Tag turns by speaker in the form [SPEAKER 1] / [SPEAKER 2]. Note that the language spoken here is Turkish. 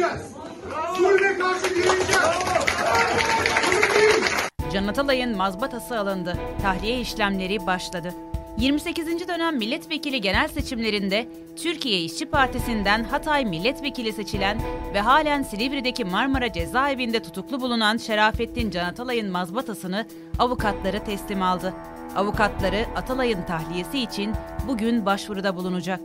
[SPEAKER 1] direneceğiz. Zulme karşı direneceğiz. Can Atalay'ın mazbatası alındı. Tahliye işlemleri başladı. 28. dönem milletvekili genel seçimlerinde Türkiye İşçi Partisi'nden Hatay milletvekili seçilen ve halen Silivri'deki Marmara cezaevinde tutuklu bulunan Şerafettin Can Atalay'ın mazbatasını avukatları teslim aldı. Avukatları Atalay'ın tahliyesi için bugün başvuruda bulunacak.